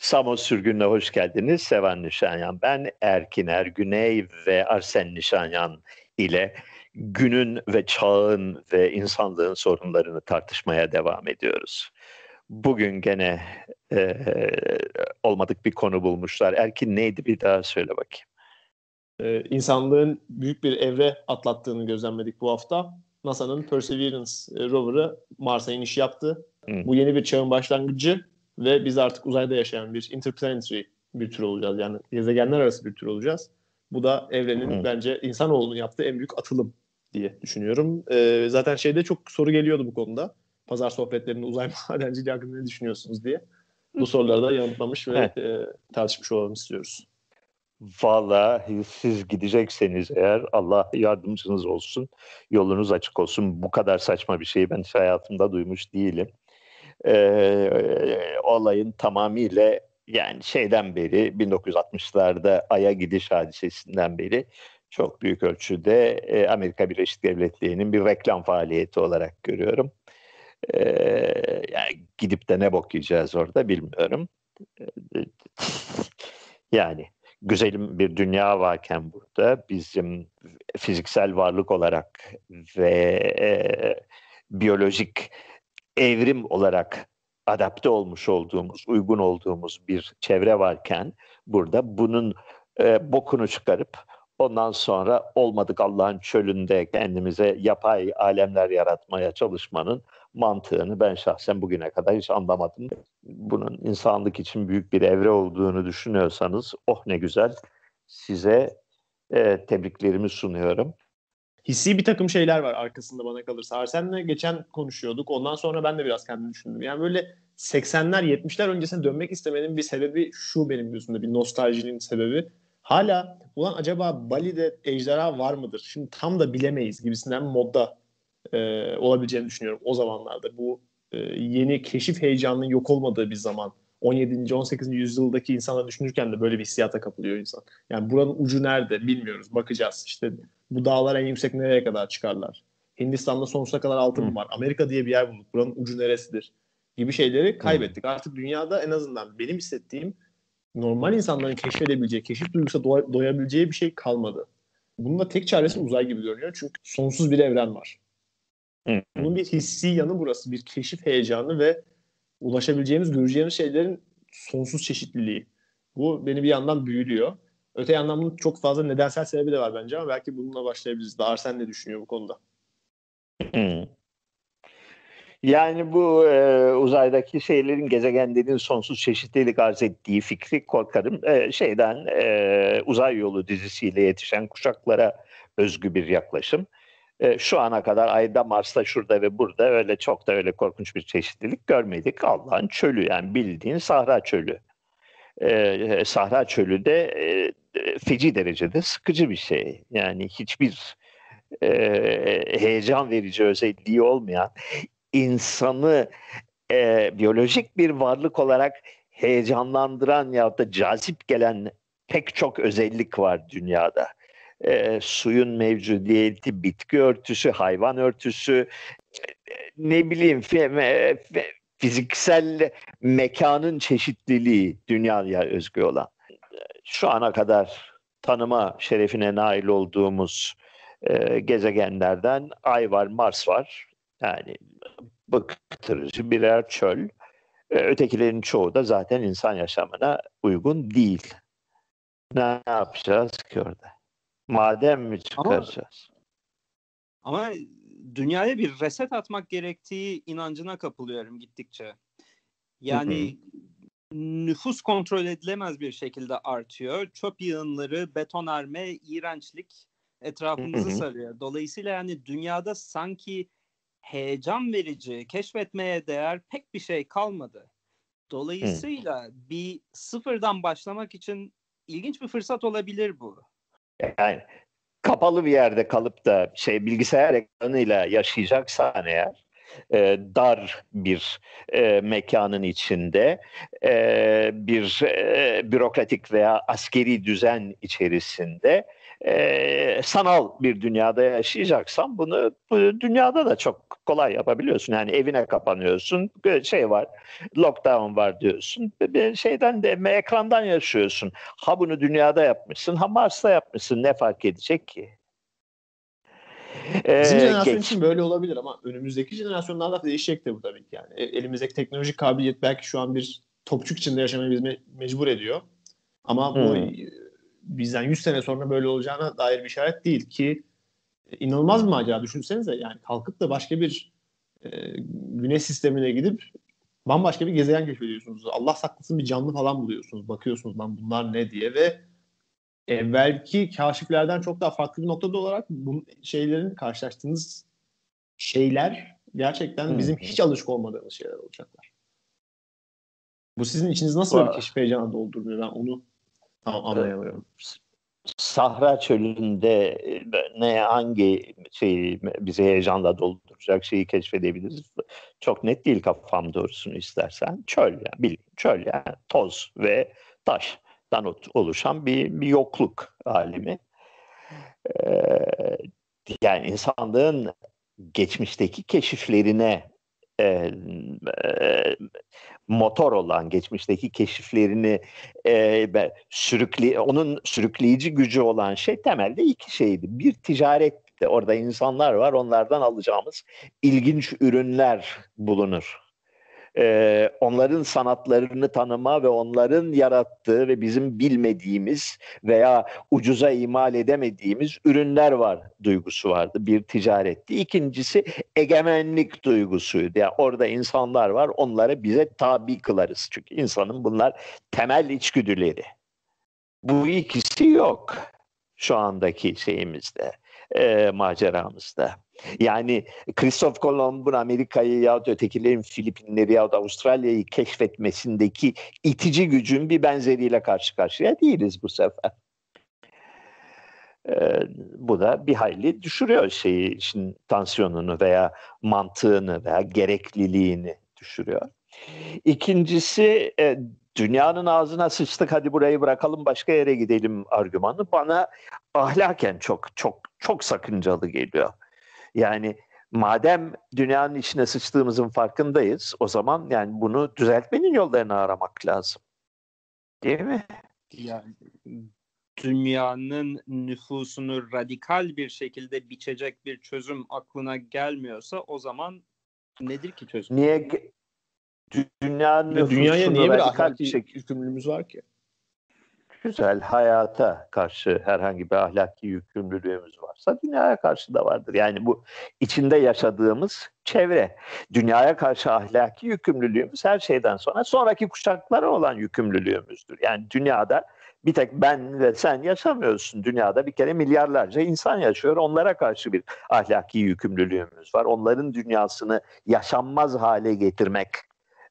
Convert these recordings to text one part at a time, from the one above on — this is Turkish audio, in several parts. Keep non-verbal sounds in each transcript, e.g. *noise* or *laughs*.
Samos Sürgün'le hoş geldiniz. Sevan Nişanyan. Ben Erkiner Güney ve Arsen Nişanyan ile günün ve çağın ve insanlığın sorunlarını tartışmaya devam ediyoruz. Bugün gene e, olmadık bir konu bulmuşlar. Erkin neydi bir daha söyle bakayım. Ee, insanlığın büyük bir evre atlattığını gözlemledik bu hafta. NASA'nın Perseverance e, rover'ı Mars'a iniş yaptı. Hı. Bu yeni bir çağın başlangıcı ve biz artık uzayda yaşayan bir interplanetary bir tür olacağız. Yani gezegenler arası bir tür olacağız. Bu da evrenin Hı. bence insanoğlunun yaptığı en büyük atılım diye düşünüyorum. Ee, zaten şeyde çok soru geliyordu bu konuda. Pazar sohbetlerinde uzay *laughs* madenciliği hakkında ne düşünüyorsunuz diye. Bu soruları da yanıtlamış ve e, tartışmış olalım istiyoruz. Valla siz gidecekseniz eğer Allah yardımcınız olsun, yolunuz açık olsun. Bu kadar saçma bir şeyi ben hiç hayatımda duymuş değilim. Ee, olayın tamamıyla yani şeyden beri 1960'larda Ay'a gidiş hadisesinden beri çok büyük ölçüde e, Amerika Birleşik Devletleri'nin bir reklam faaliyeti olarak görüyorum. E, yani gidip de ne bok yiyeceğiz orada bilmiyorum. E, yani güzelim bir dünya varken burada bizim fiziksel varlık olarak ve e, biyolojik evrim olarak adapte olmuş olduğumuz, uygun olduğumuz bir çevre varken burada bunun e, bokunu çıkarıp ondan sonra olmadık Allah'ın çölünde kendimize yapay alemler yaratmaya çalışmanın mantığını ben şahsen bugüne kadar hiç anlamadım. Bunun insanlık için büyük bir evre olduğunu düşünüyorsanız oh ne güzel size e, tebriklerimi sunuyorum. Hissi bir takım şeyler var arkasında bana kalırsa. Arsen'le geçen konuşuyorduk. Ondan sonra ben de biraz kendimi düşündüm. Yani böyle 80'ler 70'ler öncesine dönmek istemenin bir sebebi şu benim gözümde bir nostaljinin sebebi. Hala ulan acaba Bali'de ejderha var mıdır? Şimdi tam da bilemeyiz gibisinden modda e, olabileceğini düşünüyorum o zamanlarda. Bu e, yeni keşif heyecanının yok olmadığı bir zaman. 17. 18. yüzyıldaki insanlar düşünürken de böyle bir hissiyata kapılıyor insan. Yani buranın ucu nerede bilmiyoruz. Bakacağız. İşte bu dağlar en yüksek nereye kadar çıkarlar? Hindistan'da sonsuza kadar altın mı var? Amerika diye bir yer bulduk. Buranın ucu neresidir? Gibi şeyleri kaybettik. Artık dünyada en azından benim hissettiğim normal insanların keşfedebileceği, keşif duygusuna doy- doyabileceği bir şey kalmadı. Bunun da tek çaresi uzay gibi görünüyor. Çünkü sonsuz bir evren var. Bunun bir hissi yanı burası. Bir keşif heyecanı ve ulaşabileceğimiz, göreceğimiz şeylerin sonsuz çeşitliliği. Bu beni bir yandan büyülüyor. Öte yandan bunun çok fazla nedensel sebebi de var bence ama belki bununla başlayabiliriz. Daha sen ne düşünüyor bu konuda? Yani bu e, uzaydaki şeylerin gezegenlerin sonsuz çeşitlilik arz ettiği fikri korkarım e, şeyden e, uzay yolu dizisiyle yetişen kuşaklara özgü bir yaklaşım. E, şu ana kadar Ay'da, Mars'ta, şurada ve burada öyle çok da öyle korkunç bir çeşitlilik görmedik. Allah'ın çölü yani bildiğin Sahra çölü. E, Sahra çölü de e, feci derecede sıkıcı bir şey. Yani hiçbir e, heyecan verici özelliği olmayan insanı e, biyolojik bir varlık olarak heyecanlandıran ya da cazip gelen pek çok özellik var dünyada e, suyun mevcudiyeti, bitki örtüsü, hayvan örtüsü, ne bileyim fiziksel mekanın çeşitliliği dünyaya özgü olan. Şu ana kadar tanıma şerefine nail olduğumuz e, gezegenlerden Ay var, Mars var. Yani bıktırıcı birer çöl. E, ötekilerin çoğu da zaten insan yaşamına uygun değil. Ne yapacağız ki orada? Madem mi çıkaracağız? Ama, ama dünyaya bir reset atmak gerektiği inancına kapılıyorum gittikçe. Yani nüfus kontrol edilemez bir şekilde artıyor. Çöp yığınları, betonarme, iğrençlik etrafımızı sarıyor. Dolayısıyla yani dünyada sanki heyecan verici, keşfetmeye değer pek bir şey kalmadı. Dolayısıyla bir sıfırdan başlamak için ilginç bir fırsat olabilir bu. Yani kapalı bir yerde kalıp da şey bilgisayar ekranıyla yaşayacaksan eğer e, dar bir e, mekanın içinde e, bir e, bürokratik veya askeri düzen içerisinde e, sanal bir dünyada yaşayacaksan bunu bu dünyada da çok kolay yapabiliyorsun. Yani evine kapanıyorsun, şey var, lockdown var diyorsun. Bir şeyden de ekrandan yaşıyorsun. Ha bunu dünyada yapmışsın, ha Mars'ta yapmışsın. Ne fark edecek ki? Bizim ee, jenerasyon geç. için böyle olabilir ama önümüzdeki jenerasyonlarda değişecek de bu tabii ki yani. E, elimizdeki teknolojik kabiliyet belki şu an bir topçuk içinde yaşamaya bizi me- mecbur ediyor. Ama bu hmm. Bizden 100 sene sonra böyle olacağına dair bir işaret değil ki e, inanılmaz bir macera düşünsenize yani kalkıp da başka bir e, güneş sistemine gidip bambaşka bir gezegen keşfediyorsunuz. Allah saklasın bir canlı falan buluyorsunuz. Bakıyorsunuz lan bunlar ne diye ve evvelki kaşiflerden çok daha farklı bir noktada olarak bu şeylerin karşılaştığınız şeyler gerçekten hmm. bizim hiç alışık olmadığımız şeyler olacaklar. Bu sizin içiniz nasıl bir keşif heyecanı dolduruyor? Ben onu anlayamıyorum. Sahra çölünde e, ne hangi şeyi bizi heyecanla dolduracak şeyi keşfedebiliriz. Çok net değil kafam doğrusunu istersen. Çöl yani bilin çöl yani toz ve taş dan oluşan bir, bir yokluk alemi. Ee, yani insanlığın geçmişteki keşiflerine e, e, motor olan geçmişteki keşiflerini e, sürükle onun sürükleyici gücü olan şey temelde iki şeydi. Bir ticaretti. Orada insanlar var. Onlardan alacağımız ilginç ürünler bulunur e, onların sanatlarını tanıma ve onların yarattığı ve bizim bilmediğimiz veya ucuza imal edemediğimiz ürünler var duygusu vardı. Bir ticaretti. İkincisi egemenlik duygusuydu. Yani orada insanlar var onları bize tabi kılarız. Çünkü insanın bunlar temel içgüdüleri. Bu ikisi yok şu andaki şeyimizde, e, maceramızda. Yani Christoph Kolomb'un Amerika'yı ya da ötekilerin Filipinleri ya da Avustralya'yı keşfetmesindeki itici gücün bir benzeriyle karşı karşıya değiliz bu sefer. Ee, bu da bir hayli düşürüyor şeyi işin tansiyonunu veya mantığını veya gerekliliğini düşürüyor. İkincisi e, dünyanın ağzına sıçtık hadi burayı bırakalım başka yere gidelim argümanı bana ahlaken çok çok çok sakıncalı geliyor. Yani madem dünyanın içine sıçtığımızın farkındayız o zaman yani bunu düzeltmenin yollarını aramak lazım. Değil mi? Yani dünyanın nüfusunu radikal bir şekilde biçecek bir çözüm aklına gelmiyorsa o zaman nedir ki çözüm? Niye dünyanın nüfusunu dünyaya niye bir bir şekilde yükümlülüğümüz var ki? güzel hayata karşı herhangi bir ahlaki yükümlülüğümüz varsa dünyaya karşı da vardır. Yani bu içinde yaşadığımız çevre. Dünyaya karşı ahlaki yükümlülüğümüz her şeyden sonra sonraki kuşaklara olan yükümlülüğümüzdür. Yani dünyada bir tek ben ve sen yaşamıyorsun. Dünyada bir kere milyarlarca insan yaşıyor. Onlara karşı bir ahlaki yükümlülüğümüz var. Onların dünyasını yaşanmaz hale getirmek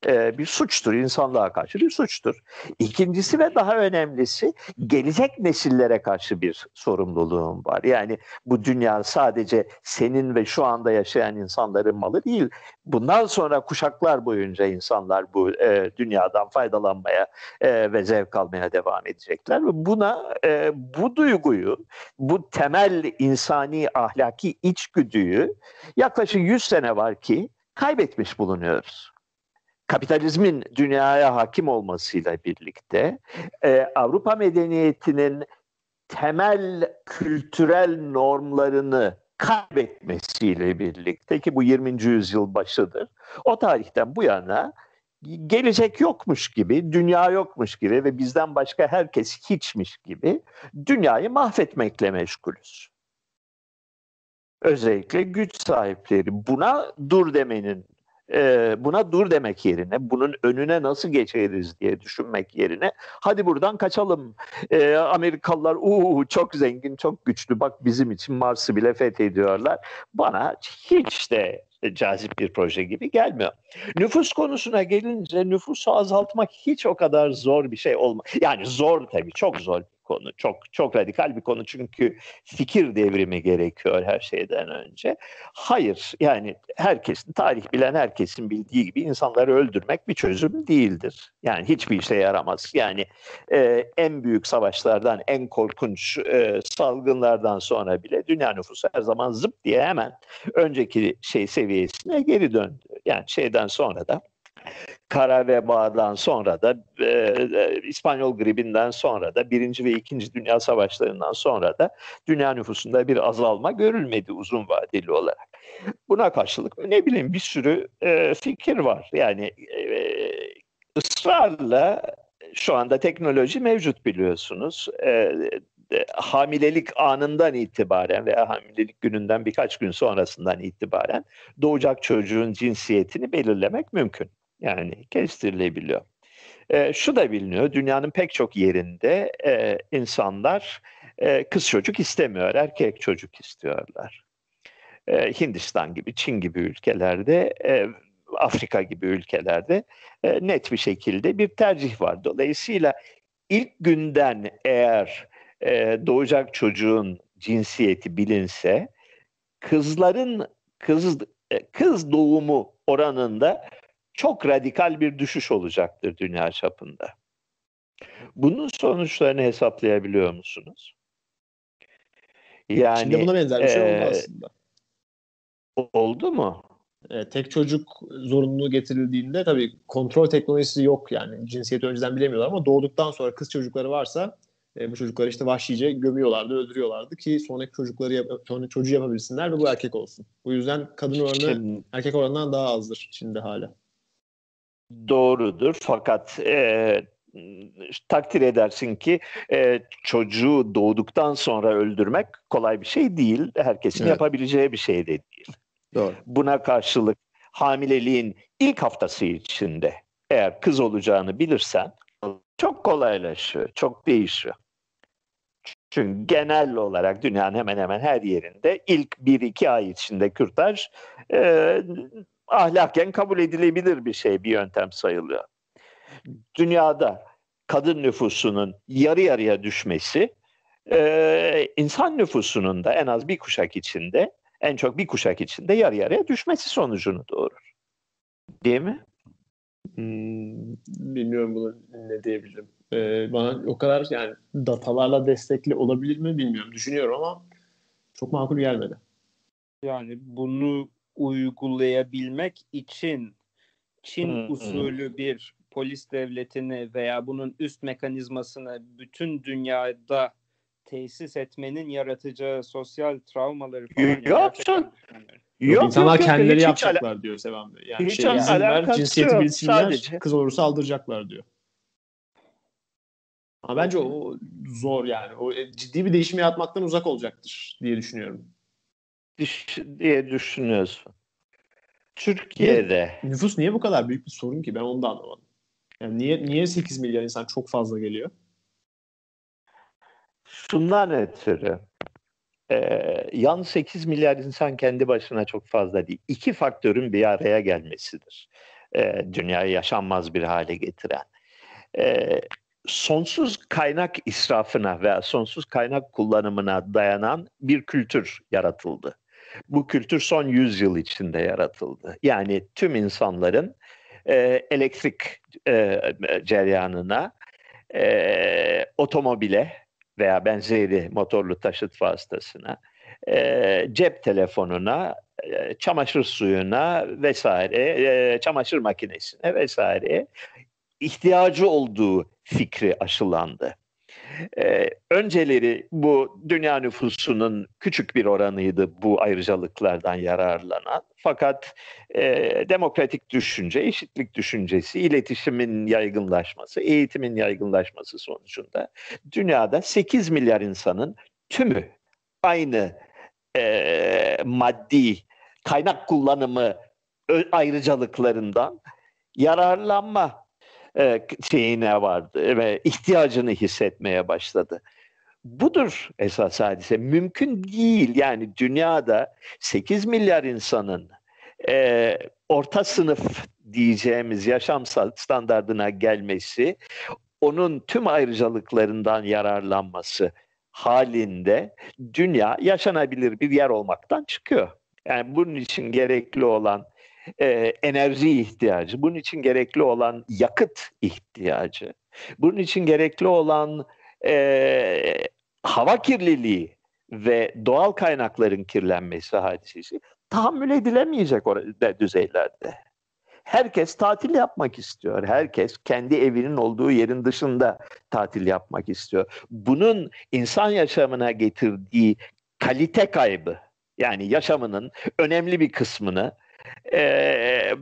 e, bir suçtur. insanlığa karşı bir suçtur. İkincisi ve daha önemlisi gelecek nesillere karşı bir sorumluluğum var. Yani bu dünya sadece senin ve şu anda yaşayan insanların malı değil. Bundan sonra kuşaklar boyunca insanlar bu e, dünyadan faydalanmaya e, ve zevk almaya devam edecekler. Ve buna e, bu duyguyu, bu temel insani ahlaki içgüdüyü yaklaşık 100 sene var ki kaybetmiş bulunuyoruz kapitalizmin dünyaya hakim olmasıyla birlikte e, Avrupa medeniyetinin temel kültürel normlarını kaybetmesiyle birlikte ki bu 20. yüzyıl başıdır. O tarihten bu yana gelecek yokmuş gibi, dünya yokmuş gibi ve bizden başka herkes hiçmiş gibi dünyayı mahvetmekle meşgulüz. Özellikle güç sahipleri buna dur demenin e, buna dur demek yerine, bunun önüne nasıl geçeriz diye düşünmek yerine, hadi buradan kaçalım. E, Amerikalılar uuu çok zengin, çok güçlü, bak bizim için Mars'ı bile fethediyorlar. Bana hiç de cazip bir proje gibi gelmiyor. Nüfus konusuna gelince nüfusu azaltmak hiç o kadar zor bir şey olmaz. Yani zor tabii, çok zor konu. Çok çok radikal bir konu çünkü fikir devrimi gerekiyor her şeyden önce. Hayır yani herkesin tarih bilen herkesin bildiği gibi insanları öldürmek bir çözüm değildir. Yani hiçbir işe yaramaz. Yani e, en büyük savaşlardan en korkunç e, salgınlardan sonra bile dünya nüfusu her zaman zıp diye hemen önceki şey seviyesine geri döndü. Yani şeyden sonra da kara vebadan sonra da e, e, İspanyol gribinden sonra da birinci ve ikinci dünya savaşlarından sonra da dünya nüfusunda bir azalma görülmedi uzun vadeli olarak. Buna karşılık ne bileyim bir sürü e, fikir var. Yani e, ısrarla şu anda teknoloji mevcut biliyorsunuz. E, e, hamilelik anından itibaren veya hamilelik gününden birkaç gün sonrasından itibaren doğacak çocuğun cinsiyetini belirlemek mümkün. Yani kestirilebiliyor. E, şu da biliniyor, dünyanın pek çok yerinde e, insanlar e, kız çocuk istemiyor, erkek çocuk istiyorlar. E, Hindistan gibi, Çin gibi ülkelerde, e, Afrika gibi ülkelerde e, net bir şekilde bir tercih var. Dolayısıyla ilk günden eğer e, doğacak çocuğun cinsiyeti bilinse, kızların kız kız doğumu oranında çok radikal bir düşüş olacaktır dünya çapında. Bunun sonuçlarını hesaplayabiliyor musunuz? Yani Şimdi buna benzer bir şey oldu aslında. Oldu mu? E, tek çocuk zorunluluğu getirildiğinde tabii kontrol teknolojisi yok yani cinsiyeti önceden bilemiyorlar ama doğduktan sonra kız çocukları varsa e, bu çocukları işte vahşice gömüyorlardı, öldürüyorlardı ki sonraki çocukları yap, sonraki çocuğu yapabilsinler ve bu erkek olsun. Bu yüzden kadın oranı erkek oranından daha azdır şimdi hala doğrudur fakat e, takdir edersin ki e, çocuğu doğduktan sonra öldürmek kolay bir şey değil. Herkesin evet. yapabileceği bir şey de değil. Doğru. Buna karşılık hamileliğin ilk haftası içinde eğer kız olacağını bilirsen çok kolaylaşıyor, çok değişiyor. Çünkü genel olarak dünyanın hemen hemen her yerinde ilk 1-2 ay içinde kürtaj e, ahlaken kabul edilebilir bir şey, bir yöntem sayılıyor. Dünyada kadın nüfusunun yarı yarıya düşmesi e, insan nüfusunun da en az bir kuşak içinde en çok bir kuşak içinde yarı yarıya düşmesi sonucunu doğurur. Değil mi? Hmm, bilmiyorum bunu ne diyebilirim. Ee, bana o kadar yani datalarla destekli olabilir mi bilmiyorum. Düşünüyorum ama çok makul gelmedi. Yani bunu uygulayabilmek için Çin hmm. usulü bir polis devletini veya bunun üst mekanizmasını bütün dünyada tesis etmenin yaratacağı sosyal travmaları falan Yoksun. Yok, İnsanlar yok, kendileri yok, yapacaklar ala- diyor Sevan Bey. Yani hiç şey, izin ver, cinsiyeti yok, bilsinler, sadece. kız olursa aldıracaklar diyor. Ama bence o zor yani. O e, ciddi bir değişim yaratmaktan uzak olacaktır diye düşünüyorum diye düşünüyorsun. Türkiye'de. Nüfus niye bu kadar büyük bir sorun ki? Ben onu da anlamadım. Yani niye, niye 8 milyar insan çok fazla geliyor? Şundan ötürü. Ee, yan 8 milyar insan kendi başına çok fazla değil. İki faktörün bir araya gelmesidir. Ee, dünyayı yaşanmaz bir hale getiren. Ee, sonsuz kaynak israfına veya sonsuz kaynak kullanımına dayanan bir kültür yaratıldı. Bu kültür son 100 yıl içinde yaratıldı. Yani tüm insanların e, elektrik e, cereyanına, e, otomobile veya benzeri motorlu taşıt vasıtasına, e, cep telefonuna, e, çamaşır suyuna vesaire, e, çamaşır makinesine vesaire ihtiyacı olduğu fikri aşılandı. Ee, önceleri bu dünya nüfusunun küçük bir oranıydı bu ayrıcalıklardan yararlanan. Fakat e, demokratik düşünce, eşitlik düşüncesi, iletişimin yaygınlaşması, eğitimin yaygınlaşması sonucunda dünyada 8 milyar insanın tümü aynı e, maddi kaynak kullanımı ayrıcalıklarından yararlanma e, şeyine vardı ve ihtiyacını hissetmeye başladı. Budur esas hadise. Mümkün değil yani dünyada 8 milyar insanın e, orta sınıf diyeceğimiz yaşam standartına gelmesi onun tüm ayrıcalıklarından yararlanması halinde dünya yaşanabilir bir yer olmaktan çıkıyor. Yani bunun için gerekli olan e, enerji ihtiyacı, bunun için gerekli olan yakıt ihtiyacı, bunun için gerekli olan e, hava kirliliği ve doğal kaynakların kirlenmesi hadisesi tahammül edilemeyecek orada düzeylerde. Herkes tatil yapmak istiyor. Herkes kendi evinin olduğu yerin dışında tatil yapmak istiyor. Bunun insan yaşamına getirdiği kalite kaybı, yani yaşamının önemli bir kısmını e,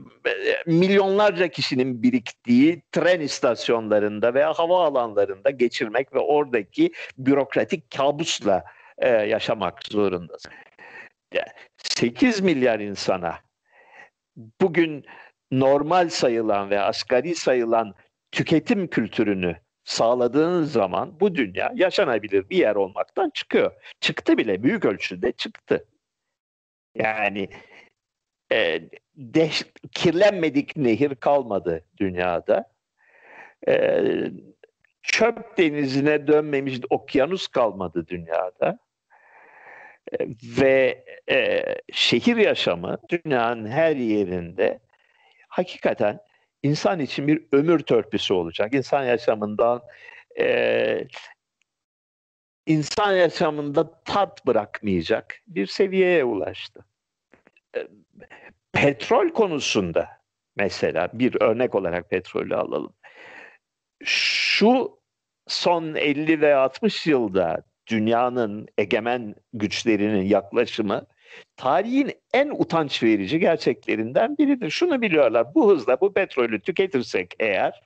milyonlarca kişinin biriktiği tren istasyonlarında veya hava alanlarında geçirmek ve oradaki bürokratik kabusla e, yaşamak zorundasın. 8 milyar insana bugün normal sayılan ve asgari sayılan tüketim kültürünü sağladığın zaman bu dünya yaşanabilir bir yer olmaktan çıkıyor. Çıktı bile büyük ölçüde çıktı. Yani e, de, kirlenmedik nehir kalmadı dünyada. E, çöp denizine dönmemiş okyanus kalmadı dünyada. E, ve e, şehir yaşamı dünyanın her yerinde hakikaten insan için bir ömür törpüsü olacak. İnsan yaşamından e, insan yaşamında tat bırakmayacak bir seviyeye ulaştı. Petrol konusunda mesela bir örnek olarak petrolü alalım. Şu son 50 ve 60 yılda dünyanın egemen güçlerinin yaklaşımı tarihin en utanç verici gerçeklerinden biridir. Şunu biliyorlar, bu hızla bu petrolü tüketirsek eğer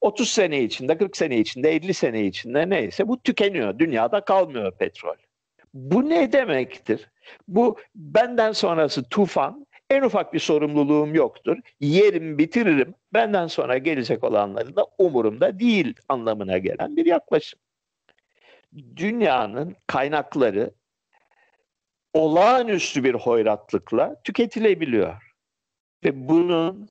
30 sene içinde, 40 sene içinde, 50 sene içinde neyse bu tükeniyor. Dünyada kalmıyor petrol. Bu ne demektir? Bu benden sonrası tufan, en ufak bir sorumluluğum yoktur. Yerim, bitiririm. Benden sonra gelecek olanları da umurumda değil anlamına gelen bir yaklaşım. Dünyanın kaynakları olağanüstü bir hoyratlıkla tüketilebiliyor. Ve bunun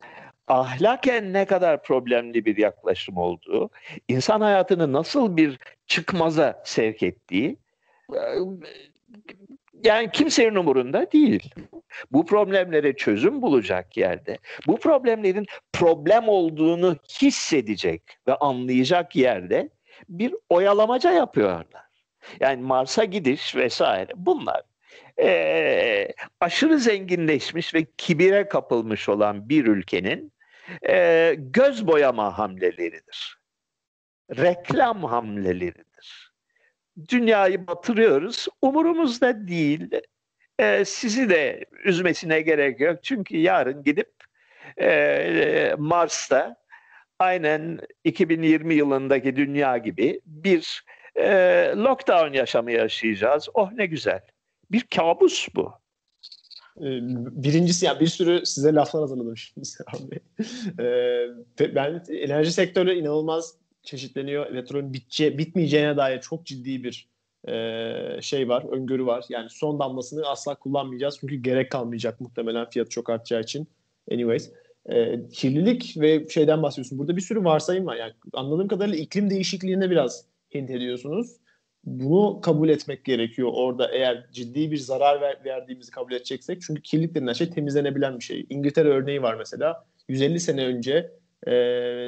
ahlaken ne kadar problemli bir yaklaşım olduğu, insan hayatını nasıl bir çıkmaza sevk ettiği yani kimsenin umurunda değil. Bu problemlere çözüm bulacak yerde, bu problemlerin problem olduğunu hissedecek ve anlayacak yerde bir oyalamaca yapıyorlar. Yani Mars'a gidiş vesaire bunlar e, aşırı zenginleşmiş ve kibire kapılmış olan bir ülkenin e, göz boyama hamleleridir. Reklam hamleleridir. Dünyayı batırıyoruz, umurumuzda değil. E, sizi de üzmesine gerek yok. Çünkü yarın gidip e, Mars'ta aynen 2020 yılındaki dünya gibi bir e, lockdown yaşamı yaşayacağız. Oh ne güzel. Bir kabus bu. Ee, birincisi yani bir sürü size laflar hazırladım şimdi abi. Ee, ben enerji sektörü inanılmaz çeşitleniyor. Elektronun bitçe, bitmeyeceğine dair çok ciddi bir e, şey var, öngörü var. Yani son damlasını asla kullanmayacağız çünkü gerek kalmayacak muhtemelen fiyat çok artacağı için. Anyways. E, kirlilik ve şeyden bahsediyorsun. Burada bir sürü varsayım var. Yani anladığım kadarıyla iklim değişikliğine biraz hint ediyorsunuz bunu kabul etmek gerekiyor orada eğer ciddi bir zarar ver, verdiğimizi kabul edeceksek. Çünkü kirlilik denilen şey temizlenebilen bir şey. İngiltere örneği var mesela. 150 sene önce e,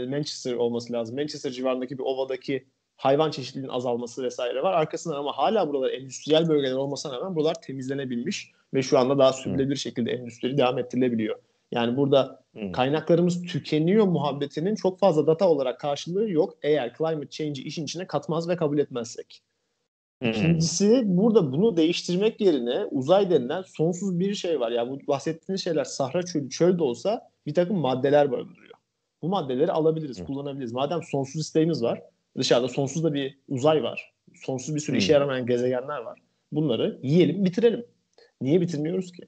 Manchester olması lazım. Manchester civarındaki bir ovadaki hayvan çeşitliliğinin azalması vesaire var. Arkasından ama hala buralar endüstriyel bölgeler olmasına rağmen buralar temizlenebilmiş ve şu anda daha sürdürülebilir şekilde endüstri devam ettirilebiliyor. Yani burada hmm. kaynaklarımız tükeniyor muhabbetinin çok fazla data olarak karşılığı yok eğer climate change'i işin içine katmaz ve kabul etmezsek. İkincisi burada bunu değiştirmek yerine uzay denilen sonsuz bir şey var. Yani bu bahsettiğiniz şeyler sahra çölü, çöl de olsa bir takım maddeler barındırıyor. Bu maddeleri alabiliriz, Hı. kullanabiliriz. Madem sonsuz isteğimiz var, dışarıda sonsuz da bir uzay var. Sonsuz bir sürü Hı. işe yaramayan gezegenler var. Bunları yiyelim, bitirelim. Niye bitirmiyoruz ki?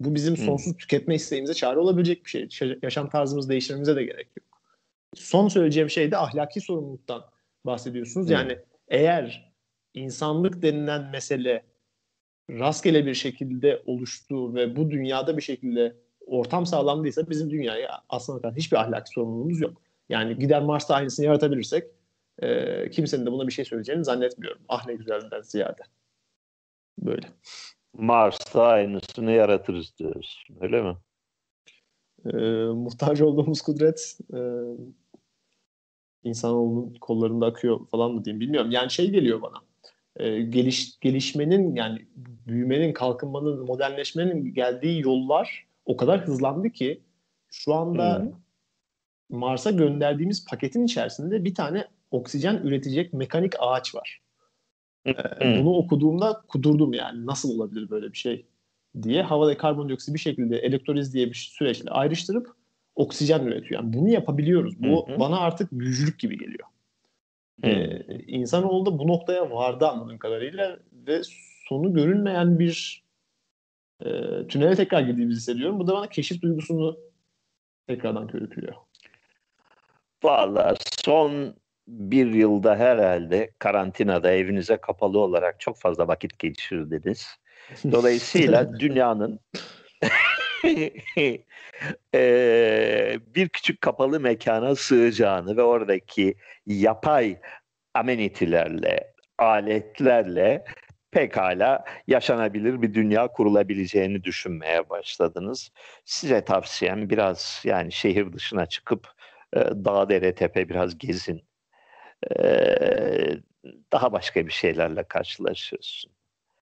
Bu bizim sonsuz Hı. tüketme isteğimize çare olabilecek bir şey. Yaşam tarzımızı değiştirmemize de gerek yok. Son söyleyeceğim şey de ahlaki sorumluluktan bahsediyorsunuz. Hı. Yani eğer insanlık denilen mesele rastgele bir şekilde oluştu ve bu dünyada bir şekilde ortam sağlandıysa bizim dünyaya aslında hiçbir ahlaki sorumluluğumuz yok. Yani gider Mars'ta aynısını yaratabilirsek e, kimsenin de buna bir şey söyleyeceğini zannetmiyorum. Ah ne güzelden ziyade. Böyle. Mars'ta aynısını yaratırız diyoruz. Öyle mi? E, muhtaç olduğumuz kudret e, insanoğlunun kollarında akıyor falan mı diyeyim bilmiyorum. Yani şey geliyor bana. E, geliş gelişmenin yani büyümenin, kalkınmanın, modernleşmenin geldiği yollar o kadar hızlandı ki şu anda hmm. Mars'a gönderdiğimiz paketin içerisinde bir tane oksijen üretecek mekanik ağaç var. Ee, bunu okuduğumda kudurdum yani nasıl olabilir böyle bir şey diye havada karbondioksit bir şekilde elektroliz diye bir süreçle ayrıştırıp oksijen üretiyor. Yani bunu yapabiliyoruz. Bu hı. bana artık büyücülük gibi geliyor. Ee, insanoğlu da bu noktaya vardı anladığım kadarıyla ve sonu görünmeyen bir e, tünele tekrar girdiğimizi hissediyorum. Bu da bana keşif duygusunu tekrardan körüklüyor. Valla son bir yılda herhalde karantinada evinize kapalı olarak çok fazla vakit geçirdiniz. *laughs* Dolayısıyla dünyanın *laughs* e, bir küçük kapalı mekana sığacağını ve oradaki yapay amenitilerle, aletlerle pekala yaşanabilir bir dünya kurulabileceğini düşünmeye başladınız. Size tavsiyem biraz yani şehir dışına çıkıp e, dağ dere tepe biraz gezin. E, daha başka bir şeylerle karşılaşıyorsun.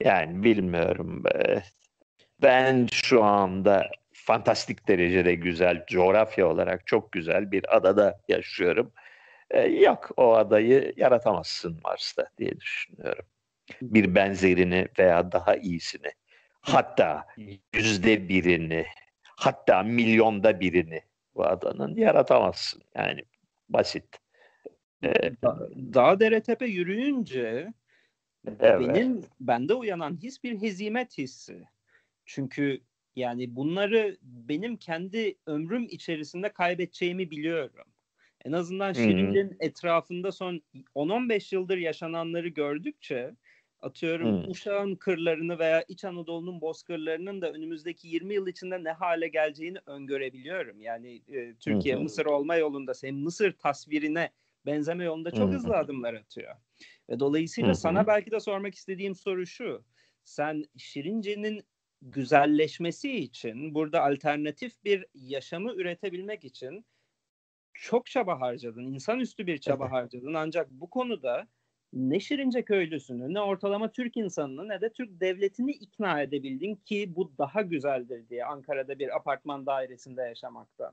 Yani bilmiyorum. E, ben şu anda fantastik derecede güzel, coğrafya olarak çok güzel bir adada yaşıyorum. yok o adayı yaratamazsın Mars'ta diye düşünüyorum. Bir benzerini veya daha iyisini. Hatta yüzde birini, hatta milyonda birini bu adanın yaratamazsın. Yani basit. Ee, Dağ dere tepe yürüyünce evet. benim bende uyanan his bir hezimet hissi. Çünkü yani bunları benim kendi ömrüm içerisinde kaybedeceğimi biliyorum. En azından Şirin'in etrafında son 10-15 yıldır yaşananları gördükçe atıyorum hmm. Uşak'ın kırlarını veya İç Anadolu'nun bozkırlarının da önümüzdeki 20 yıl içinde ne hale geleceğini öngörebiliyorum. Yani e, Türkiye hmm. Mısır olma yolunda senin Mısır tasvirine benzeme yolunda çok hmm. hızlı adımlar atıyor. Ve dolayısıyla hmm. sana belki de sormak istediğim soru şu. Sen Şirince'nin güzelleşmesi için burada alternatif bir yaşamı üretebilmek için çok çaba harcadın. insanüstü bir çaba harcadın. Ancak bu konuda ne Şirince köylüsünü ne ortalama Türk insanını ne de Türk devletini ikna edebildin ki bu daha güzeldir diye Ankara'da bir apartman dairesinde yaşamakta.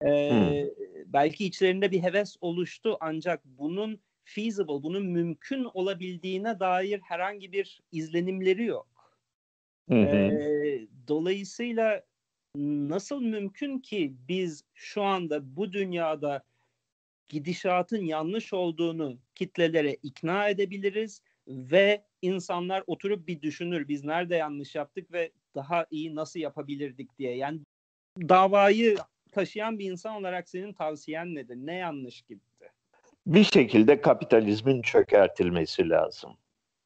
Ee, hmm. Belki içlerinde bir heves oluştu ancak bunun feasible, bunun mümkün olabildiğine dair herhangi bir izlenimleri yok. Hı Ee, dolayısıyla nasıl mümkün ki biz şu anda bu dünyada gidişatın yanlış olduğunu kitlelere ikna edebiliriz ve insanlar oturup bir düşünür biz nerede yanlış yaptık ve daha iyi nasıl yapabilirdik diye. Yani davayı taşıyan bir insan olarak senin tavsiyen nedir? Ne yanlış gitti? Bir şekilde kapitalizmin çökertilmesi lazım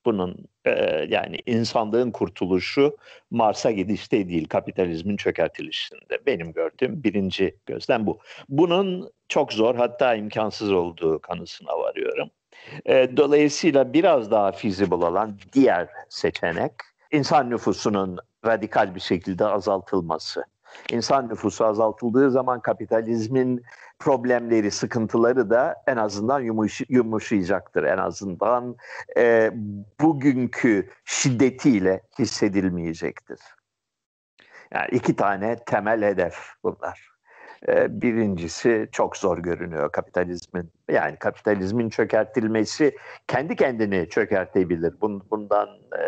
bunun e, yani insanlığın kurtuluşu Mars'a gidişte değil kapitalizmin çökertilişinde. Benim gördüğüm birinci gözlem bu. Bunun çok zor hatta imkansız olduğu kanısına varıyorum. E, dolayısıyla biraz daha feasible olan diğer seçenek insan nüfusunun radikal bir şekilde azaltılması. İnsan nüfusu azaltıldığı zaman kapitalizmin problemleri, sıkıntıları da en azından yumuş, yumuşayacaktır. En azından e, bugünkü şiddetiyle hissedilmeyecektir. Yani iki tane temel hedef bunlar. E, birincisi çok zor görünüyor kapitalizmin. Yani kapitalizmin çökertilmesi kendi kendini çökertebilir. Bundan e,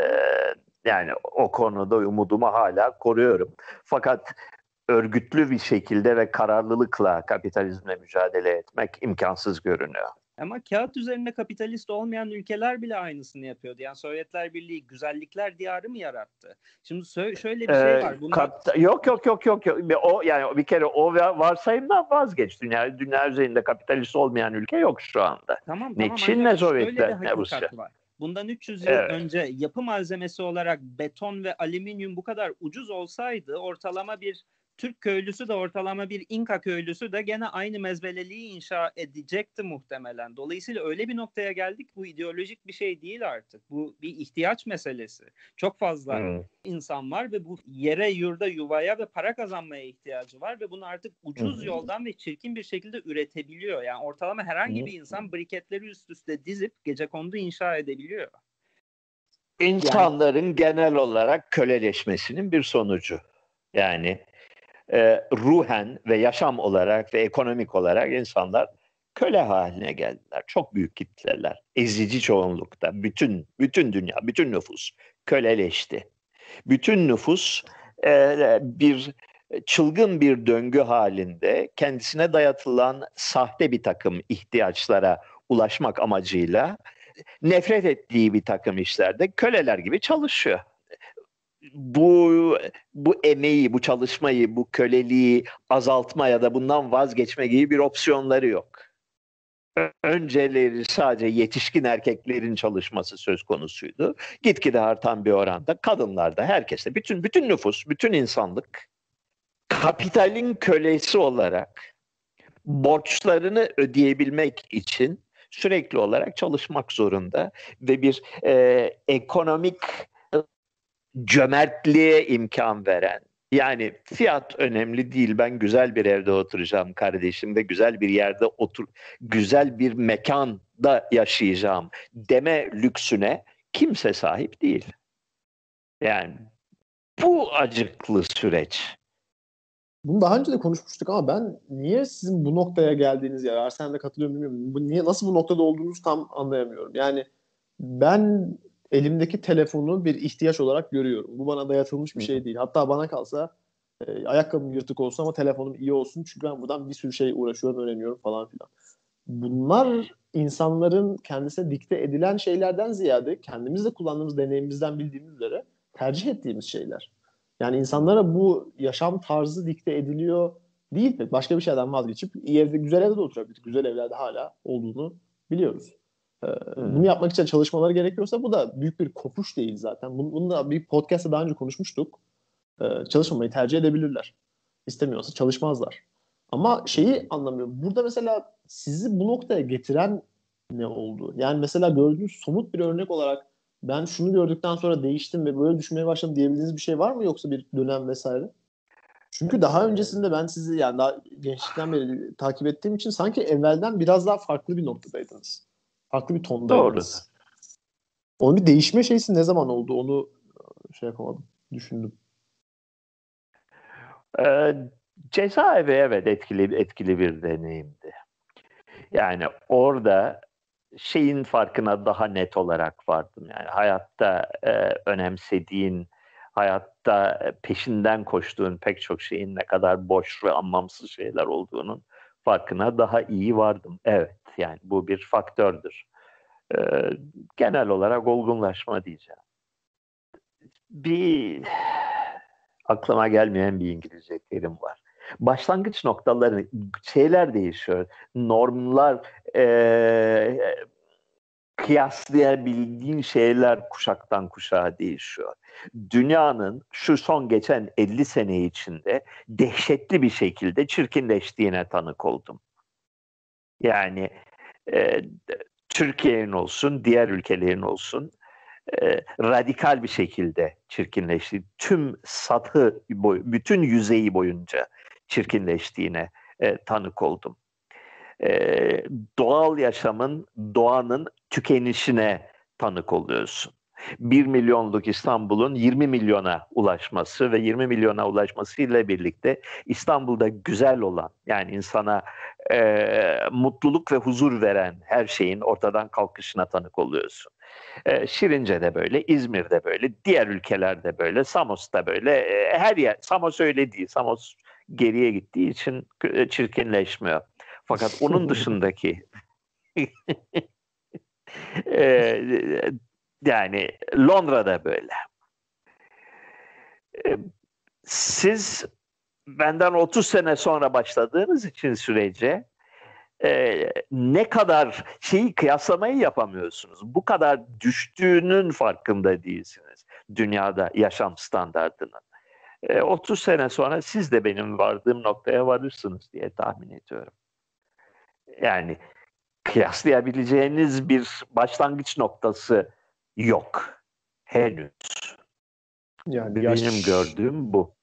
yani o konuda umudumu hala koruyorum. Fakat örgütlü bir şekilde ve kararlılıkla kapitalizmle mücadele etmek imkansız görünüyor. Ama kağıt üzerinde kapitalist olmayan ülkeler bile aynısını yapıyordu. Yani Sovyetler Birliği güzellikler diyarı mı yarattı? Şimdi şöyle bir şey var. Bunlar... Kap- yok yok yok yok yok. O yani bir kere o varsayımdan vazgeç. Dünya dünya üzerinde kapitalist olmayan ülke yok şu anda. Tamam ne tamam. Çin ne Sovyetler ne Rusya. Var. Bundan 300 yıl evet. önce yapı malzemesi olarak beton ve alüminyum bu kadar ucuz olsaydı ortalama bir Türk köylüsü de ortalama bir İnka köylüsü de gene aynı mezbeleliği inşa edecekti muhtemelen. Dolayısıyla öyle bir noktaya geldik bu ideolojik bir şey değil artık. Bu bir ihtiyaç meselesi. Çok fazla hmm. insan var ve bu yere, yurda, yuvaya ve para kazanmaya ihtiyacı var ve bunu artık ucuz hmm. yoldan ve çirkin bir şekilde üretebiliyor. Yani ortalama herhangi hmm. bir insan briketleri üst üste dizip gece kondu inşa edebiliyor. İnsanların yani, genel olarak köleleşmesinin bir sonucu. Yani e, ruhen ve yaşam olarak ve ekonomik olarak insanlar köle haline geldiler. Çok büyük kitleler. Ezici çoğunlukta. Bütün bütün dünya, bütün nüfus köleleşti. Bütün nüfus e, bir çılgın bir döngü halinde kendisine dayatılan sahte bir takım ihtiyaçlara ulaşmak amacıyla nefret ettiği bir takım işlerde köleler gibi çalışıyor bu bu emeği, bu çalışmayı, bu köleliği azaltma ya da bundan vazgeçme gibi bir opsiyonları yok. Önceleri sadece yetişkin erkeklerin çalışması söz konusuydu. Gitgide artan bir oranda kadınlarda, herkeste, bütün bütün nüfus, bütün insanlık kapitalin kölesi olarak borçlarını ödeyebilmek için sürekli olarak çalışmak zorunda ve bir e, ekonomik cömertliğe imkan veren, yani fiyat önemli değil. Ben güzel bir evde oturacağım kardeşim ve güzel bir yerde otur, güzel bir mekanda yaşayacağım deme lüksüne kimse sahip değil. Yani bu acıklı süreç. Bunu daha önce de konuşmuştuk ama ben niye sizin bu noktaya geldiğiniz ya Arsen'de katılıyorum bilmiyorum. Bu niye nasıl bu noktada olduğunuzu tam anlayamıyorum. Yani ben elimdeki telefonu bir ihtiyaç olarak görüyorum. Bu bana dayatılmış bir şey değil. Hatta bana kalsa e, ayakkabım yırtık olsun ama telefonum iyi olsun. Çünkü ben buradan bir sürü şey uğraşıyorum, öğreniyorum falan filan. Bunlar insanların kendisine dikte edilen şeylerden ziyade kendimiz de kullandığımız deneyimimizden bildiğimiz üzere tercih ettiğimiz şeyler. Yani insanlara bu yaşam tarzı dikte ediliyor değil mi? Başka bir şeyden vazgeçip iyi evde, güzel evde de oturabilir. Güzel evlerde hala olduğunu biliyoruz. Hmm. Bunu yapmak için çalışmaları gerekiyorsa bu da büyük bir kopuş değil zaten. Bunu, bunu da bir podcast'ta daha önce konuşmuştuk. Ee, çalışmamayı tercih edebilirler. İstemiyorsa çalışmazlar. Ama şeyi anlamıyorum. Burada mesela sizi bu noktaya getiren ne oldu? Yani mesela gördüğünüz somut bir örnek olarak ben şunu gördükten sonra değiştim ve böyle düşünmeye başladım diyebildiğiniz bir şey var mı yoksa bir dönem vesaire? Çünkü daha öncesinde ben sizi yani daha gençlikten beri takip ettiğim için sanki evvelden biraz daha farklı bir noktadaydınız. Farklı bir tondaydınız. Doğru. Onun bir değişme şeysi ne zaman oldu? Onu e, şey yapamadım. Düşündüm. Ee, cezaevi evet etkili etkili bir deneyimdi. Yani orada şeyin farkına daha net olarak vardım. Yani hayatta e, önemsediğin, hayatta peşinden koştuğun pek çok şeyin ne kadar boş ve anlamsız şeyler olduğunun farkına daha iyi vardım. Evet yani bu bir faktördür. Ee, genel olarak olgunlaşma diyeceğim. Bir aklıma gelmeyen bir İngilizce terim var. Başlangıç noktaları şeyler değişiyor. Normlar e, kıyaslayabildiğin şeyler kuşaktan kuşağa değişiyor. Dünyanın şu son geçen 50 sene içinde dehşetli bir şekilde çirkinleştiğine tanık oldum. Yani e, Türkiye'nin olsun, diğer ülkelerin olsun e, radikal bir şekilde çirkinleşti. Tüm satı, boy, bütün yüzeyi boyunca çirkinleştiğine e, tanık oldum. E, doğal yaşamın, doğanın tükenişine tanık oluyorsun. 1 milyonluk İstanbul'un 20 milyona ulaşması ve 20 milyona ulaşması ile birlikte İstanbul'da güzel olan yani insana e, mutluluk ve huzur veren her şeyin ortadan kalkışına tanık oluyorsun. E, Şirince'de böyle, İzmir'de böyle, diğer ülkelerde böyle, Samos'ta böyle, e, her yer. Samos öyle değil. Samos geriye gittiği için çirkinleşmiyor. Fakat onun dışındaki *laughs* e, yani Londra'da böyle. E, siz benden 30 sene sonra başladığınız için sürece e, ne kadar şeyi kıyaslamayı yapamıyorsunuz. Bu kadar düştüğünün farkında değilsiniz dünyada yaşam standartının. e, 30 sene sonra siz de benim vardığım noktaya varırsınız diye tahmin ediyorum. Yani kıyaslayabileceğiniz bir başlangıç noktası yok henüz. Yani yaş, benim gördüğüm bu.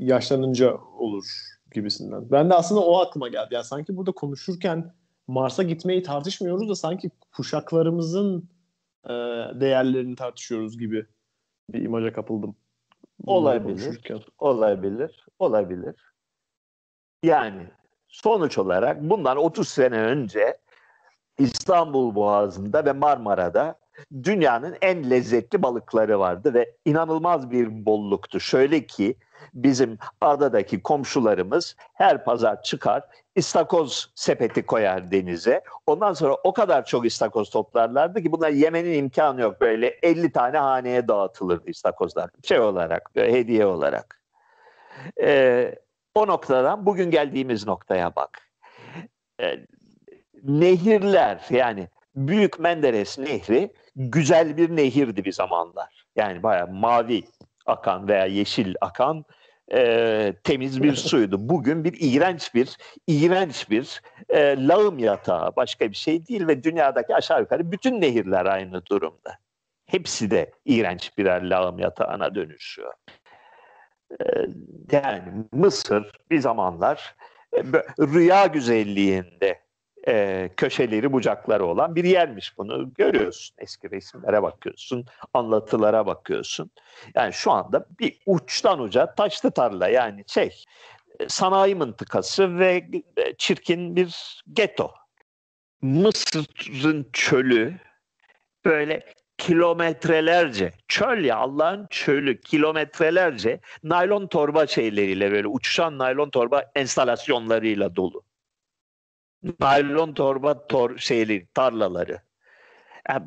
Yaşlanınca olur gibisinden. Ben de aslında o aklıma geldi. Yani sanki burada konuşurken Mars'a gitmeyi tartışmıyoruz da sanki kuşaklarımızın e, değerlerini tartışıyoruz gibi bir imaja kapıldım. Olabilir. Olabilir. Olabilir. Yani sonuç olarak bundan 30 sene önce İstanbul Boğazı'nda ve Marmara'da dünyanın en lezzetli balıkları vardı ve inanılmaz bir bolluktu. Şöyle ki bizim adadaki komşularımız her pazar çıkar istakoz sepeti koyar denize. Ondan sonra o kadar çok istakoz toplarlardı ki bunlar yemenin imkanı yok. Böyle 50 tane haneye dağıtılırdı istakozlar. Şey olarak, hediye olarak. Ee, o noktadan bugün geldiğimiz noktaya bak. Ee, nehirler yani Büyük Menderes Nehri güzel bir nehirdi bir zamanlar. Yani bayağı mavi akan veya yeşil akan e, temiz bir *laughs* suydu. Bugün bir iğrenç bir iğrenç bir e, lağım yatağı başka bir şey değil ve dünyadaki aşağı yukarı bütün nehirler aynı durumda. Hepsi de iğrenç birer lağım yatağına dönüşüyor. E, yani Mısır bir zamanlar e, rüya güzelliğinde e, köşeleri bucakları olan bir yermiş bunu görüyorsun. Eski resimlere bakıyorsun, anlatılara bakıyorsun. Yani şu anda bir uçtan uca taşlı tarla yani şey sanayi mıntıkası ve çirkin bir geto. Mısır'ın çölü böyle kilometrelerce çöl ya Allah'ın çölü kilometrelerce naylon torba şeyleriyle böyle uçuşan naylon torba enstalasyonlarıyla dolu naylon torba tor şeyleri, tarlaları. Yani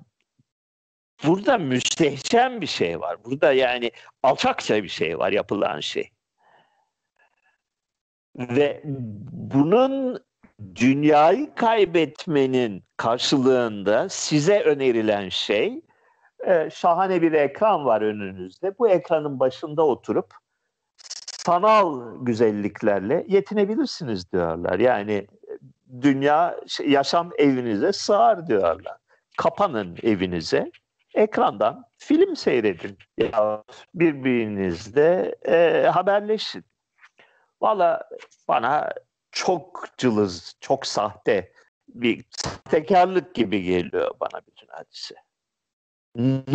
burada müstehcen bir şey var. Burada yani alçakça bir şey var yapılan şey. Ve bunun dünyayı kaybetmenin karşılığında size önerilen şey e, şahane bir ekran var önünüzde. Bu ekranın başında oturup sanal güzelliklerle yetinebilirsiniz diyorlar. Yani dünya yaşam evinize sığar diyorlar. Kapanın evinize, ekrandan film seyredin ya birbirinizle e, haberleşin. Valla bana çok cılız, çok sahte bir sahtekarlık gibi geliyor bana bütün hadise.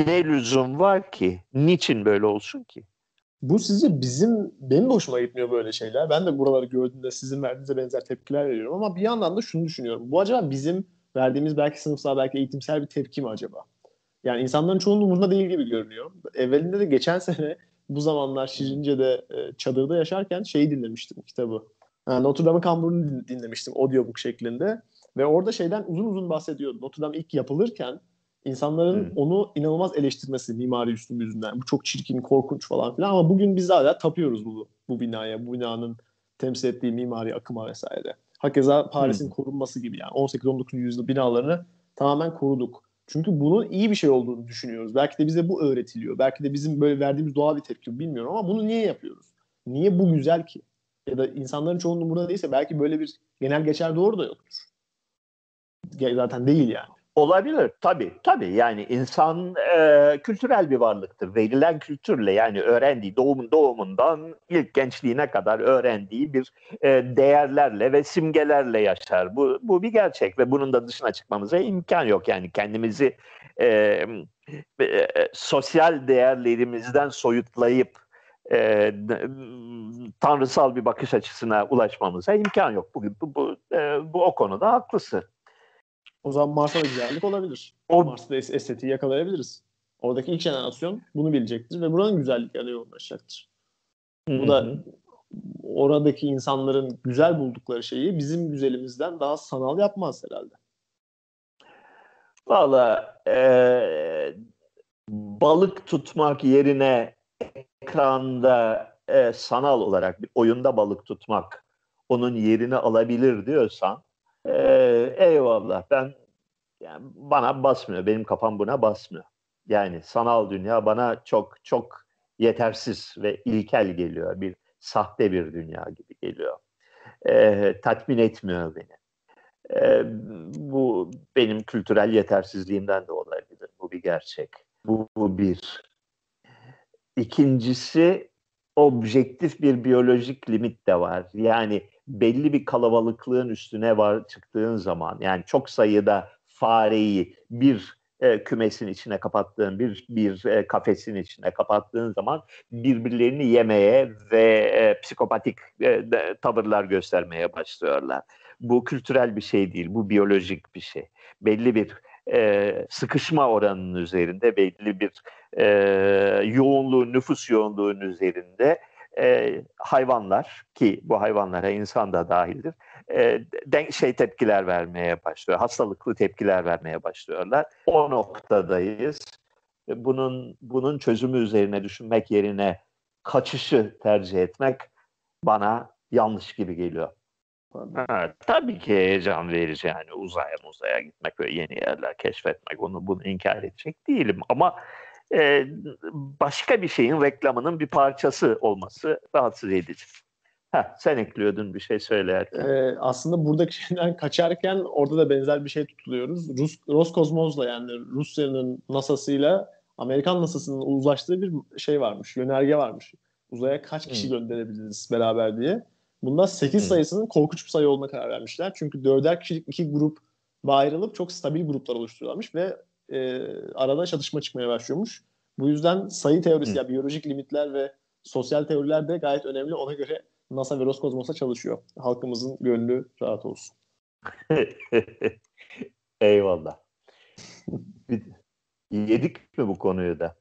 Ne lüzum var ki? Niçin böyle olsun ki? Bu sizce bizim, benim de hoşuma gitmiyor böyle şeyler. Ben de buraları gördüğümde sizin verdiğinize benzer tepkiler veriyorum. Ama bir yandan da şunu düşünüyorum. Bu acaba bizim verdiğimiz belki sınıfsal, belki eğitimsel bir tepki mi acaba? Yani insanların çoğunun umurunda değil gibi görünüyor. Evvelinde de geçen *laughs* sene bu zamanlar Şirince'de e, çadırda yaşarken şeyi dinlemiştim kitabı. Yani Notre Dame'ın kamburunu dinlemiştim audiobook şeklinde. Ve orada şeyden uzun uzun bahsediyordu. Notre Dame ilk yapılırken İnsanların hmm. onu inanılmaz eleştirmesi mimari üstün yüzünden. Bu çok çirkin, korkunç falan filan ama bugün biz hala tapıyoruz bu, bu binaya, bu binanın temsil ettiği mimari akıma vesaire. Hakeza Paris'in hmm. korunması gibi yani 18-19. yüzyıl binalarını tamamen koruduk. Çünkü bunun iyi bir şey olduğunu düşünüyoruz. Belki de bize bu öğretiliyor. Belki de bizim böyle verdiğimiz doğal bir tepki bilmiyorum ama bunu niye yapıyoruz? Niye bu güzel ki? Ya da insanların çoğunun burada değilse belki böyle bir genel geçer doğru da yoktur. Zaten değil yani. Olabilir tabii tabii yani insan e, kültürel bir varlıktır. Verilen kültürle yani öğrendiği doğumun doğumundan ilk gençliğine kadar öğrendiği bir e, değerlerle ve simgelerle yaşar. Bu bu bir gerçek ve bunun da dışına çıkmamıza imkan yok. Yani kendimizi e, e, sosyal değerlerimizden soyutlayıp e, tanrısal bir bakış açısına ulaşmamıza imkan yok. Bugün bu, bu, e, bu o konuda haklısın. O zaman Mars'a da güzellik olabilir. O... Mars'ta estetiği yakalayabiliriz. Oradaki ilk jenerasyon bunu bilecektir ve buranın güzelliklerine yoğunlaşacaktır. Hı-hı. Bu da oradaki insanların güzel buldukları şeyi bizim güzelimizden daha sanal yapmaz herhalde. Valla e, balık tutmak yerine ekranda e, sanal olarak bir oyunda balık tutmak onun yerini alabilir diyorsan ee, eyvallah ben yani bana basmıyor. Benim kafam buna basmıyor. Yani sanal dünya bana çok çok yetersiz ve ilkel geliyor. Bir sahte bir dünya gibi geliyor. E, tatmin etmiyor beni. E, bu benim kültürel yetersizliğimden de olabilir. Bu bir gerçek. Bu, bu bir. İkincisi objektif bir biyolojik limit de var. Yani belli bir kalabalıklığın üstüne var çıktığın zaman yani çok sayıda fareyi bir e, kümesin içine kapattığın bir bir e, kafesin içine kapattığın zaman birbirlerini yemeye ve e, psikopatik e, tavırlar göstermeye başlıyorlar. Bu kültürel bir şey değil, bu biyolojik bir şey. Belli bir e, sıkışma oranının üzerinde, belli bir e, yoğunluğu, nüfus yoğunluğunun üzerinde e, hayvanlar ki bu hayvanlara insan da dahildir e, denk şey tepkiler vermeye başlıyor. Hastalıklı tepkiler vermeye başlıyorlar. O noktadayız. Bunun bunun çözümü üzerine düşünmek yerine kaçışı tercih etmek bana yanlış gibi geliyor. Ha, tabii ki heyecan verici yani uzaya uzaya gitmek ve yeni yerler keşfetmek onu bunu inkar edecek değilim ama e, başka bir şeyin reklamının bir parçası olması rahatsız edici. Heh, sen ekliyordun bir şey söylerken. Ee, aslında buradaki *laughs* şeyden kaçarken orada da benzer bir şey tutuluyoruz. Rus, Roskosmos'la yani Rusya'nın NASA'sıyla Amerikan NASA'sının uzlaştığı bir şey varmış, yönerge varmış. Uzaya kaç kişi hmm. gönderebiliriz beraber diye. Bunda 8 hmm. sayısının korkunç bir sayı olma karar vermişler. Çünkü dörder kişilik iki grup ayrılıp çok stabil gruplar oluşturuyorlarmış ve e, arada çatışma çıkmaya başlıyormuş. Bu yüzden sayı teorisi, hmm. yani biyolojik limitler ve sosyal teoriler de gayet önemli. Ona göre NASA ve Roskosmos'a çalışıyor. Halkımızın gönlü rahat olsun. *laughs* Eyvallah. Yedik mi bu konuyu da?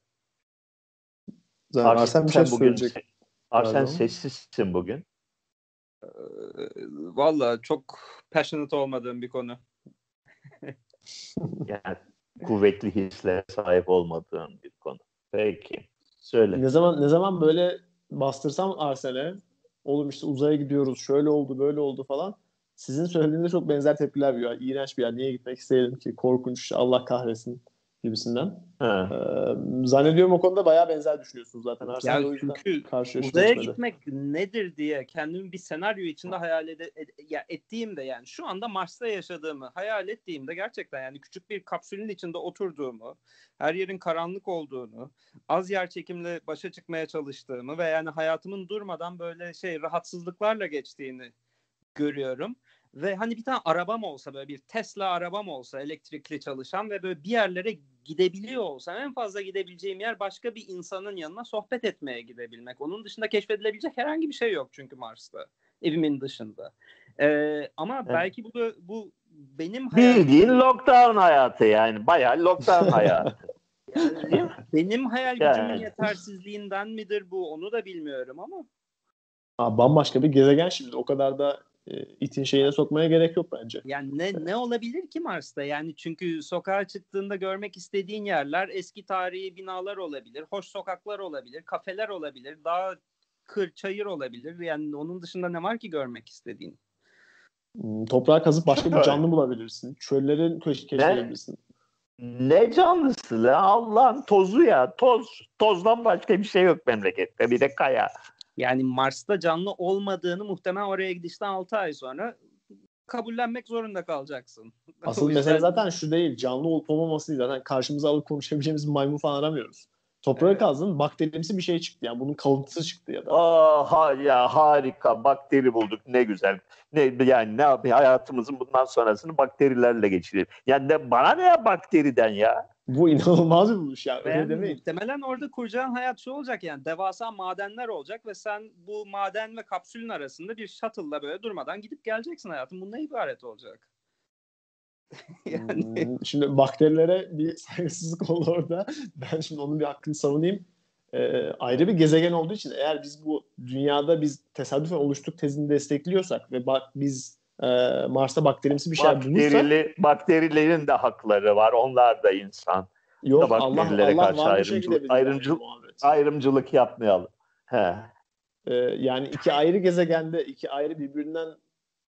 Zaten Arsen bir şey bugün, söyleyecek. Arsen sessizsin bugün. Ee, Valla çok passionate olmadığım bir konu. *laughs* yani kuvvetli hislere sahip olmadığım bir konu. Peki. Söyle. Ne zaman ne zaman böyle bastırsam Arsen'e oğlum işte uzaya gidiyoruz şöyle oldu böyle oldu falan. Sizin söylediğinde çok benzer tepkiler veriyor. İğrenç bir yer. Niye gitmek isteyelim ki? Korkunç. Allah kahretsin gibisinden. Ee, zannediyorum o konuda bayağı benzer düşünüyorsunuz zaten. Arsenal yani çünkü uzaya gitmek nedir diye kendimi bir senaryo içinde hayal ede, ed, ya ettiğimde yani şu anda Mars'ta yaşadığımı hayal ettiğimde gerçekten yani küçük bir kapsülün içinde oturduğumu, her yerin karanlık olduğunu, az yer çekimle başa çıkmaya çalıştığımı ve yani hayatımın durmadan böyle şey rahatsızlıklarla geçtiğini görüyorum. Ve hani bir tane arabam olsa böyle bir Tesla arabam olsa elektrikli çalışan ve böyle bir yerlere gidebiliyor olsam en fazla gidebileceğim yer başka bir insanın yanına sohbet etmeye gidebilmek. Onun dışında keşfedilebilecek herhangi bir şey yok çünkü Mars'ta. Evimin dışında. Ee, ama evet. belki bu bu benim hayatım... Bildiğin lockdown hayatı yani. Bayağı lockdown *laughs* hayatı. Yani, benim hayal gücümün yani. yetersizliğinden midir bu onu da bilmiyorum ama. Aa, bambaşka bir gezegen şimdi. O kadar da itin şeyine sokmaya gerek yok bence. Yani ne ne olabilir ki Mars'ta? Yani çünkü sokağa çıktığında görmek istediğin yerler eski tarihi binalar olabilir, hoş sokaklar olabilir, kafeler olabilir, daha kır, çayır olabilir. Yani onun dışında ne var ki görmek istediğin? Hmm, toprağa kazıp başka bir canlı bulabilirsin. Çöllerin keşfedebilirsin. Ne canlısı la Allah'ın tozu ya toz tozdan başka bir şey yok memlekette bir de kaya. Yani Mars'ta canlı olmadığını muhtemelen oraya gidişten 6 ay sonra kabullenmek zorunda kalacaksın. *laughs* Asıl yüzden... mesele zaten şu değil. Canlı olup olmaması değil. Zaten karşımıza alıp konuşabileceğimiz maymun falan aramıyoruz. Toprağa evet. kazdın bakterimsi bir şey çıktı. Yani bunun kalıntısı çıktı ya da. Aa, ha, ya harika bakteri bulduk ne güzel. Ne yani ne yapayım hayatımızın bundan sonrasını bakterilerle geçirelim. Yani ne, bana ne ya bakteriden ya? Bu inanılmaz bir buluş ya. Öyle yani demeyin. Muhtemelen orada kuracağın hayat şu olacak yani devasa madenler olacak ve sen bu maden ve kapsülün arasında bir shuttle'la böyle durmadan gidip geleceksin hayatın. Bu ne ibaret olacak? *laughs* yani... Hmm, şimdi bakterilere bir saygısızlık oldu orada. Ben şimdi onun bir hakkını savunayım. Ee, ayrı bir gezegen olduğu için eğer biz bu dünyada biz tesadüfen oluştuk tezini destekliyorsak ve bak biz e, Mars'ta bakterimsi bir şey Bakterili, bulursak bakterilerin de hakları var. Onlar da insan. Yok da Allah, Allah karşı ayrımcılık, ayrımcılık, ayrımcılık yapmayalım. He. Ee, yani iki ayrı gezegende iki ayrı birbirinden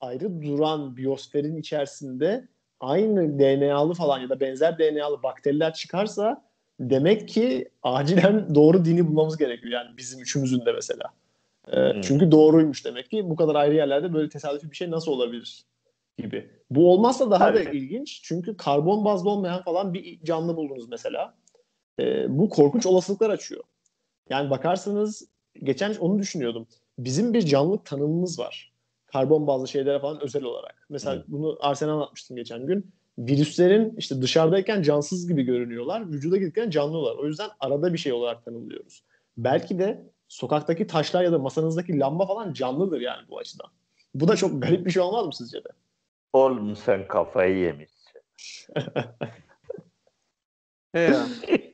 ayrı duran biyosferin içerisinde aynı DNA'lı falan ya da benzer DNA'lı bakteriler çıkarsa Demek ki acilen doğru dini bulmamız gerekiyor. Yani bizim üçümüzün de mesela. Ee, hmm. Çünkü doğruymuş demek ki. Bu kadar ayrı yerlerde böyle tesadüfi bir şey nasıl olabilir gibi. Bu olmazsa daha Tabii. da ilginç. Çünkü karbon bazlı olmayan falan bir canlı buldunuz mesela. Ee, bu korkunç olasılıklar açıyor. Yani bakarsanız geçen onu düşünüyordum. Bizim bir canlılık tanımımız var. Karbon bazlı şeylere falan özel olarak. Mesela hmm. bunu Arsen'e anlatmıştım geçen gün. Virüslerin işte dışarıdayken cansız gibi görünüyorlar. Vücuda gittikten canlılar. O yüzden arada bir şey olarak tanımlıyoruz. Belki de sokaktaki taşlar ya da masanızdaki lamba falan canlıdır yani bu açıdan. Bu da çok garip bir şey olmaz mı sizce de? Oğlum sen kafayı yemişsin. *laughs* *laughs*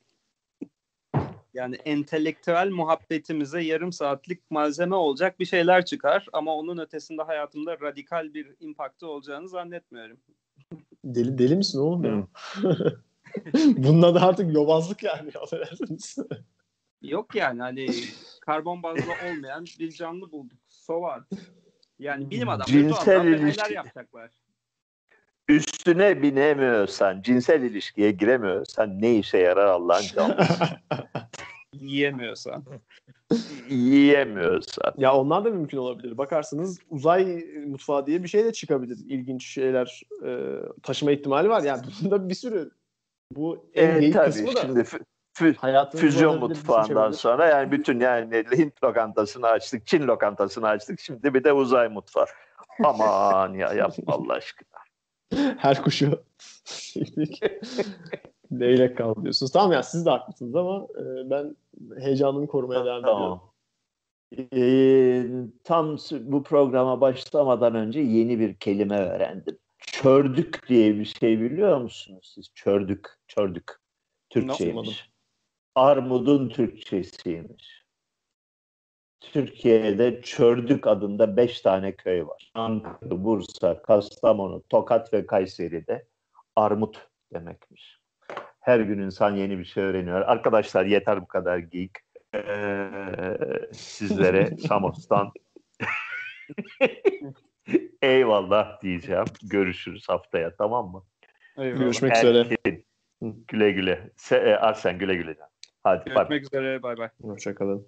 yani entelektüel muhabbetimize yarım saatlik malzeme olacak bir şeyler çıkar ama onun ötesinde hayatımda radikal bir impaktı olacağını zannetmiyorum. Deli deli misin oğlum ya? *laughs* Bunda da artık yobazlık yani affedersiniz. Yok yani hani *laughs* karbon bazlı olmayan bir canlı bulduk. So? Yani bilim adamları cinsel ilişki... yapacaklar. Üstüne binemiyorsan, cinsel ilişkiye giremiyorsan ne işe yarar Allah'ın canlısı? *laughs* Yiyemiyorsan. Yiyemiyorsan. Ya onlar da mümkün olabilir. Bakarsınız uzay mutfağı diye bir şey de çıkabilir. İlginç şeyler e, taşıma ihtimali var. Yani *laughs* bunda bir sürü bu en e, tabii, kısmı da. Şimdi fü- füzyon mutfağından sonra yani bütün yani Hint lokantasını açtık, Çin lokantasını açtık. Şimdi bir de uzay mutfağı. *laughs* Aman ya yapma Allah aşkına. Her kuşu leylek *laughs* kaldı diyorsunuz. Tamam ya siz de haklısınız ama e, ben heyecanımı korumaya devam tamam. ediyorum. Ee, tam bu programa başlamadan önce yeni bir kelime öğrendim. Çördük diye bir şey biliyor musunuz siz? Çördük, çördük. Türkçeymiş. Armudun Türkçesiymiş. Türkiye'de Çördük adında beş tane köy var. Ankara, Bursa, Kastamonu, Tokat ve Kayseri'de armut demekmiş. Her gün insan yeni bir şey öğreniyor. Arkadaşlar yeter bu kadar geek. Ee, sizlere Samos'tan *laughs* eyvallah diyeceğim. Görüşürüz haftaya tamam mı? Eyvallah. Görüşmek üzere. Güle güle. Se, e, Arsen güle güle. Hadi. Görüşmek üzere. Bay bay. Hoşçakalın.